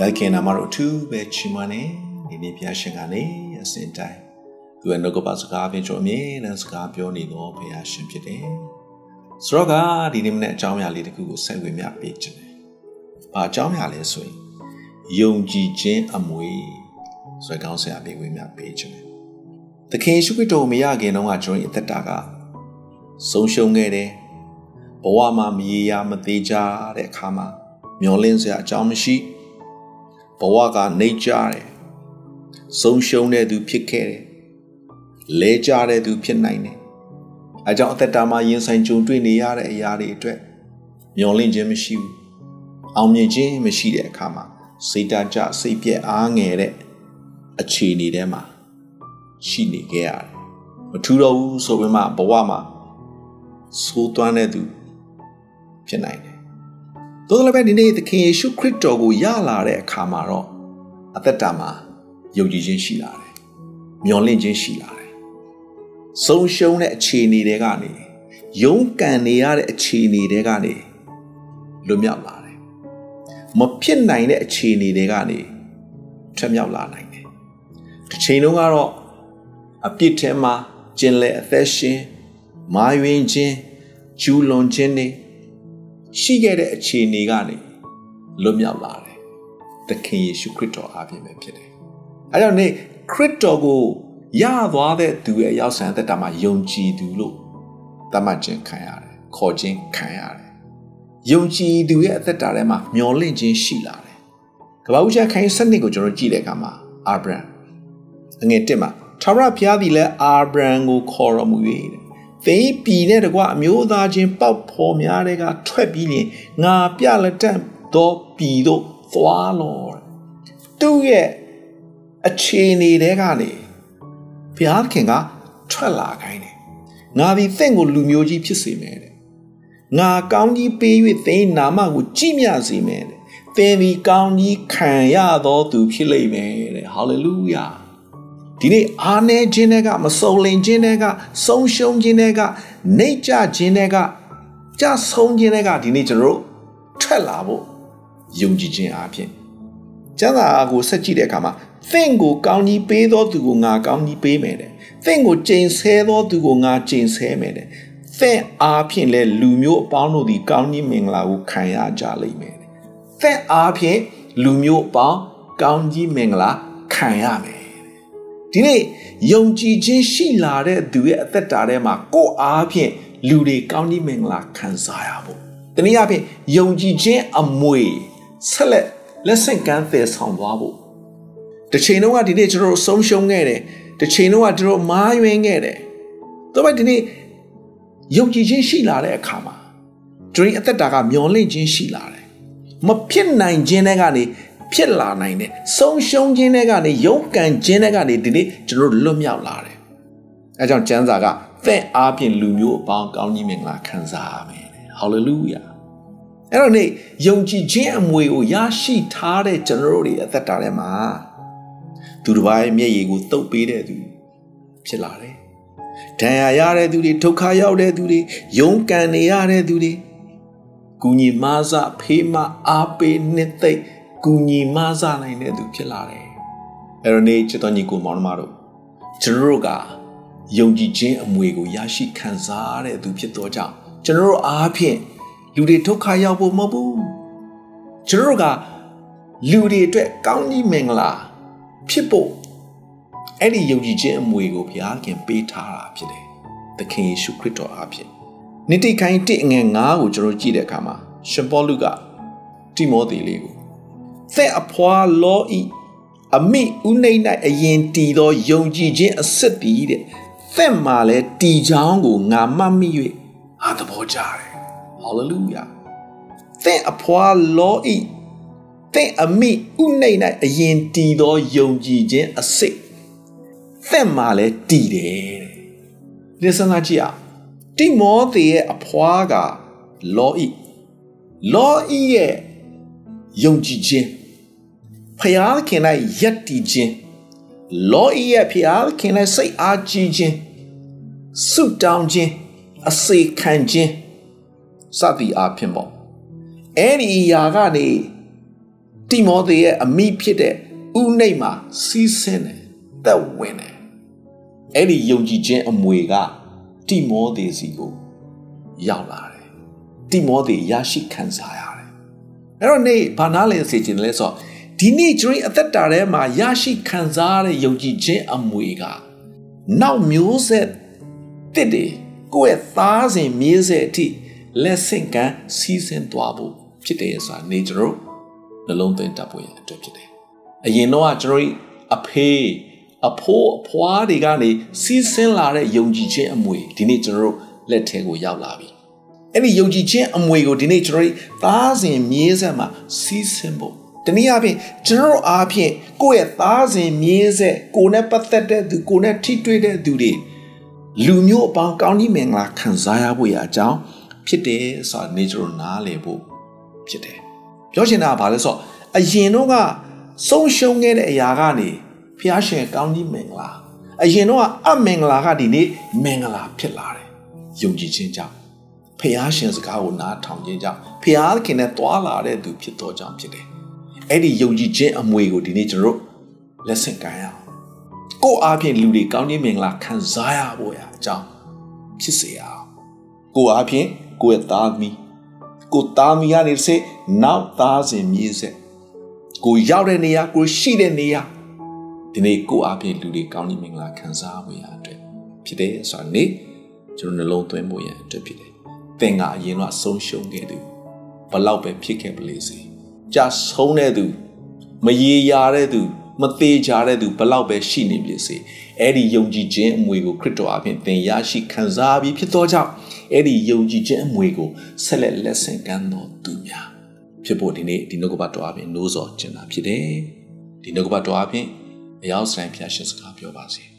ဘုရားခင်နာမတော်အထူးပဲချီးမွမ်းနေဒီနေ့ဘုရားရှင်ကနေအစဉ်တိုင်းသူရဲ့နှုတ်ကပတ်စကားဖြင့်ကျွန်တော်အမြဲတမ်းစကားပြောနေတော့ဘုရားရှင်ဖြစ်တယ်။ဆိုတော့ကဒီနေ့မနေ့အကြောင်းအရာလေးတစ်ခုကိုဆက်ဝေမျှပေးခြင်းတယ်။ဘာအကြောင်းအရာလဲဆိုရင်ယုံကြည်ခြင်းအမွေဆိုတဲ့ကောင်းစရာလေးဝေမျှပေးခြင်းတယ်။သခင်ယေရှုခရစ်တော်မရခင်တုန်းကကျွန်တော်ရဲ့အသက်တာကဆုံးရှုံးခဲ့တယ်။ဘဝမှာမရေရာမသေးကြတဲ့အခါမှာမျောလင်းစရာအကြောင်းမရှိဘူး ဘဝကနေကြတယ်ဆုံးရှုံးတဲ့သူဖြစ်ခဲ့တယ်လဲကြတဲ့သူဖြစ်နိုင်တယ်အဲကြောင့်အသက်တာမှာရင်ဆိုင်ကြုံတွေ့နေရတဲ့အရာတွေအတွက်မျောလင့်ခြင်းမရှိဘူးအောင်မြင်ခြင်းမရှိတဲ့အခါမှာစိတ်တကြစိတ်ပြက်အားငယ်တဲ့အခြေအနေထဲမှာရှိနေခဲ့ရတယ်မထူတော့ဘူးဆိုပေမဲ့ဘဝမှာဆိုးသွမ်းတဲ့သူဖြစ်နိုင်တယ် သို့တော်လည်းပဲဒီနေ့သခင်ယေရှုခရစ်တော်ကိုရလာတဲ့အခါမှာတော့အသက်တာမှာယုံကြည်ခြင်းရှိလာတယ်။မျှော်လင့်ခြင်းရှိလာတယ်။ဆုံးရှုံးတဲ့အခြေအနေတွေကနေယုံကန်နေရတဲ့အခြေအနေတွေကနေလွတ်မြောက်လာတယ်။မဖြစ်နိုင်တဲ့အခြေအနေတွေကနေထွက်မြောက်လာနိုင်တယ်။တစ်ချိန်လုံးကတော့အပြစ်ထဲမှာကျင်လေအသက်ရှင်မာယွင်ခြင်းကျူးလွန်ခြင်းတွေ ရှိခဲ့တဲ့အခြေအနေကနေလွတ်မြောက်လာတယ်။သခင်ယေရှုခရစ်တော်အားဖြင့်ပဲဖြစ်တယ်။အဲကြောင့်နေခရစ်တော်ကိုရသွားတဲ့သူရဲ့ရောက်ဆံသက်တာမှာယုံကြည်သူလို့သတ်မှတ်ခြင်းခံရတယ်။ခေါ်ခြင်းခံရတယ်။ယုံကြည်သူရဲ့အသက်တာထဲမှာမျော်လင့်ခြင်းရှိလာတယ်။ကပ္ပဦးချခိုင်းစနစ်ကိုကျွန်တော်ကြည့်တဲ့အခါမှာအာဗြဟံအငယ်1မှာထာဝရဘုရားသည်လည်းအာဗြဟံကိုခေါ်တော်မူ၍တဲ့ သင်ပြည်နဲ့တကွအမျိုးသားချင်းပေါက်ဖော်များတဲ့ကထွက်ပြီးရင်ငါပြလက်တန့်သောပြည်တို့သွားလောသူ့ရဲ့အခြေအနေတွေကနေဘုရားခင်ကထွက်လာခိုင်းတယ်ငါဒီသင်ကိုလူမျိုးကြီးဖြစ်စေမယ်တဲ့ငါကောင်းကြီးပေး၍သင်နာမကိုကြည်မြစေမယ်တဲ့သင်ဒီကောင်းကြီးခံရသောသူဖြစ်လိမ့်မယ်တဲ့ဟာလေလုယာ ဒီနေ့အားနည်းခြင်းတွေကမစုံလင်ခြင်းတွေကဆုံးရှုံးခြင်းတွေကနှိမ့်ချခြင်းတွေကကြဆုံးခြင်းတွေကဒီနေ့ကျွန်တော်တို့ထွက်လာဖို့ယုံကြည်ခြင်းအပြင်ကျမ်းစာကိုဆက်ကြည့်တဲ့အခါမှာသင်ကိုကောင်းကြီးပေးသောသူကိုငါကောင်းကြီးပေးမယ်တဲ့သင်ကိုကျိန်ဆဲသောသူကိုငါကျိန်ဆဲမယ်တဲ့သင်အားဖြင့်လဲလူမျိုးအပေါင်းတို့သည်ကောင်းကြီးမင်္ဂလာကိုခံရကြလိမ့်မယ်တဲ့သင်အားဖြင့်လူမျိုးအပေါင်းကောင်းကြီးမင်္ဂလာခံရမယ် ဒီနေ့ယုံကြည်ခြင်းရှိလာတဲ့သူရဲ့အသက်တာထဲမှာကိုယ်အားဖြင့်လူတွေကောင်းကြီးမင်္ဂလာခံစားရဖို့တနည်းအားဖြင့်ယုံကြည်ခြင်းအမွေဆက်လက်လက်ဆင့်ကမ်းသယ်ဆောင်သွားဖို့တစ်ချိန်လုံးကဒီနေ့ကျွန်တော်တို့ဆုံးရှုံးခဲ့တယ်တစ်ချိန်လုံးကကျွန်တော်မားယွင်းခဲ့တယ်ဒါပေမဲ့ဒီနေ့ယုံကြည်ခြင်းရှိလာတဲ့အခါမှာကျွန်တော်အသက်တာကမျောလင့်ခြင်းရှိလာတယ်မဖြစ်နိုင်ခြင်းတွေကနေ ဖြစ်လာနိုင်တယ်ဆုံးရှုံးခြင်းတွေကနေယုံကန်ခြင်းတွေကနေဒီနေ့ကျွန်တော်လွတ်မြောက်လာတယ်အဲကြောင့်ကျမ်းစာကသင်အားဖြင့်လူမျိုးအပေါင်းကောင်းကြီးမင်္ဂလာခံစားရမယ်ဟာလေလုယာအဲ့တော့နေယုံကြည်ခြင်းအမွေကိုရရှိထားတဲ့ကျွန်တော်တို့တွေအသက်တာထဲမှာသူတစ်ပါးရဲ့မျက်ရည်ကိုတုပ်ပေးတဲ့သူဖြစ်လာတယ်ဒဏ်ရာရတဲ့သူတွေဒုက္ခရောက်တဲ့သူတွေယုံကန်နေရတဲ့သူတွေကုညီမဆဖေးမအားပေးနှစ်သိမ့် ကူညီမဆနိုင်တဲ့သူဖြစ်လာတယ်။အဲ့တော့နေချစ်တော်ညီကိုမောင်နှမတို့ကျွန်တော်တို့ကယုံကြည်ခြင်းအမွေကိုရရှိခံစားတဲ့သူဖြစ်သောကြောင့်ကျွန်တော်တို့အားဖြင့်လူတွေဒုက္ခရောက်ဖို့မဟုတ်ဘူး။ကျွန်တော်တို့ကလူတွေအတွက်ကောင်းကြီးမင်္ဂလာဖြစ်ဖို့အဲ့ဒီယုံကြည်ခြင်းအမွေကိုဘုရားခင်ပေးထားတာဖြစ်တယ်။သခင်ယေရှုခရစ်တော်အားဖြင့်နိတိခိုင်း1ငွေ9ကိုကျွန်တော်ကြည့်တဲ့အခါမှာရှင်ပေါလုကတိမောသေလေးကို သက်အဖွာလောဤအမိဥနှိမ့်၌အရင်တည်သောယုံကြည်ခြင်းအစစ်တည်တဲ့သက်မှာလဲတည်ချောင်းကိုငါမှတ်မိ၍ဟာသဘောကျတယ်ဟာလေလုယာသက်အဖွာလောဤသက်အမိဥနှိမ့်၌အရင်တည်သောယုံကြည်ခြင်းအစစ်သက်မှာလဲတည်တယ်တဲ့ဒီစနာကြည့်အောင်တိမောသေရဲ့အဖွာကလောဤလောဤရဲ့ယုံကြည်ခြင်း ဖျားခင်၌ယက်တီခြင်းလောဤရဲ့ဖျားခင်၌စိတ်အားကြီးခြင်းဆုတောင်းခြင်းအစေခံခြင်းစသည်အားဖြင့်ပေါ့အဲ့ဒီအရာကနေတိမောသေရဲ့အမိဖြစ်တဲ့ဥနှိတ်မှာစီးဆင်းတယ်သက်ဝင်တယ်အဲ့ဒီယုံကြည်ခြင်းအမွေကတိမောသေစီကိုရောက်လာတယ်တိမောသေရရှိခံစားရတယ်အဲ့တော့နေ့ဘာနာလဲစေချင်လဲဆိုတော့ ဒီနေ့ကျွန်တော်အသက်တာထဲမှာရရှိခံစားရတဲ့ယုံကြည်ခြင်းအမွေကနောက်မျိုးဆက်တစ်တွေကိုယ့်ရဲ့သားစဉ်မြေးဆက်အထိလက်ဆင့်ကမ်းစီးဆင်းသွားဖို့ဖြစ်တယ်ဆိုတာနေကျွန်တော်နှလုံးသွင်းတတ်ဖို့ရအတွက်ဖြစ်တယ်။အရင်တော့ကျွန်တော်အဖေးအဖိုးအဖွားတွေကနေစီးဆင်းလာတဲ့ယုံကြည်ခြင်းအမွေဒီနေ့ကျွန်တော်လက်ထဲကိုရောက်လာပြီ။အဲ့ဒီယုံကြည်ခြင်းအမွေကိုဒီနေ့ကျွန်တော်သားစဉ်မြေးဆက်မှာစီးဆင်းဖို့ တနည်းအားဖြင့်ကျွန်တော်အားဖြင့်ကိုယ့်ရဲ့သားစဉ်မြေးဆက်ကိုယ်နဲ့ပတ်သက်တဲ့သူကိုယ်နဲ့ထိတွေ့တဲ့သူတွေလူမျိုးအပေါင်းကောင်းကြီးမင်္ဂလာခံစားရဖို့ရအကြောင်းဖြစ်တယ်ဆိုတာနေကျွန်တော်နားလည်ဖို့ဖြစ်တယ်ပြောချင်တာကဘာလဲဆိုတော့အရင်တော့ကဆုံးရှုံးခဲ့တဲ့အရာကနေဖျားရှင်ကောင်းကြီးမင်္ဂလာအရင်တော့အမင်္ဂလာကဒီနေ့မင်္ဂလာဖြစ်လာတယ်ယုံကြည်ခြင်းကြောင့်ဖျားရှင်စကားကိုနားထောင်ခြင်းကြောင့်ဖျားခင်နဲ့တွာလာတဲ့သူဖြစ်တော်ကြောင့်ဖြစ်တယ် အဲ့ဒီယုံကြည်ခြင်းအမွေကိုဒီနေ့ကျွန်တော်လက်ဆင့်ကိုင်းရအောင်ကိုအားဖြင့်လူတွေကောင်းခြင်းမင်္ဂလာခံစားရဖို့ရအကြောင်းဖြစ်စေရအောင်ကိုအားဖြင့်ကိုယ့်ရဲ့သားသမီးကိုသားမီးကနေစေနောက်သားစဉ်မြေးဆက်ကိုရောက်တဲ့နေရာကိုရှိတဲ့နေရာဒီနေ့ကိုအားဖြင့်လူတွေကောင်းကြီးမင်္ဂလာခံစားဖို့ရအတွက်ဖြစ်တယ်ဆိုတာနေ့ကျွန်တော်နှလုံးသွင်းဖို့ရအတွက်ဖြစ်တယ်သင်ကအရင်ကဆုံးရှုံးခဲ့သူဘလောက်ပဲဖြစ်ခဲ့ပလေစေ ကြာဆုံးတဲ့သူမရေရာတဲ့သူမသေးကြတဲ့သူဘလောက်ပဲရှိနေပြီစေအဲ့ဒီယုံကြည်ခြင်းအမွေကိုခရစ်တော်အပြင်သင်ရရှိခံစားပြီးဖြစ်သောကြောင့်အဲ့ဒီယုံကြည်ခြင်းအမွေကိုဆက်လက်လက်ဆင့်ကမ်းတော်သူများဖြစ်ဖို့ဒီနေ့ဒီနှုတ်ကပတ်တော်အပြင်နိုးစော်ကျင်တာဖြစ်တယ်ဒီနှုတ်ကပတ်တော်အပြင်အယောက်ဆိုင်ဖျားရှင်စကားပြောပါစေ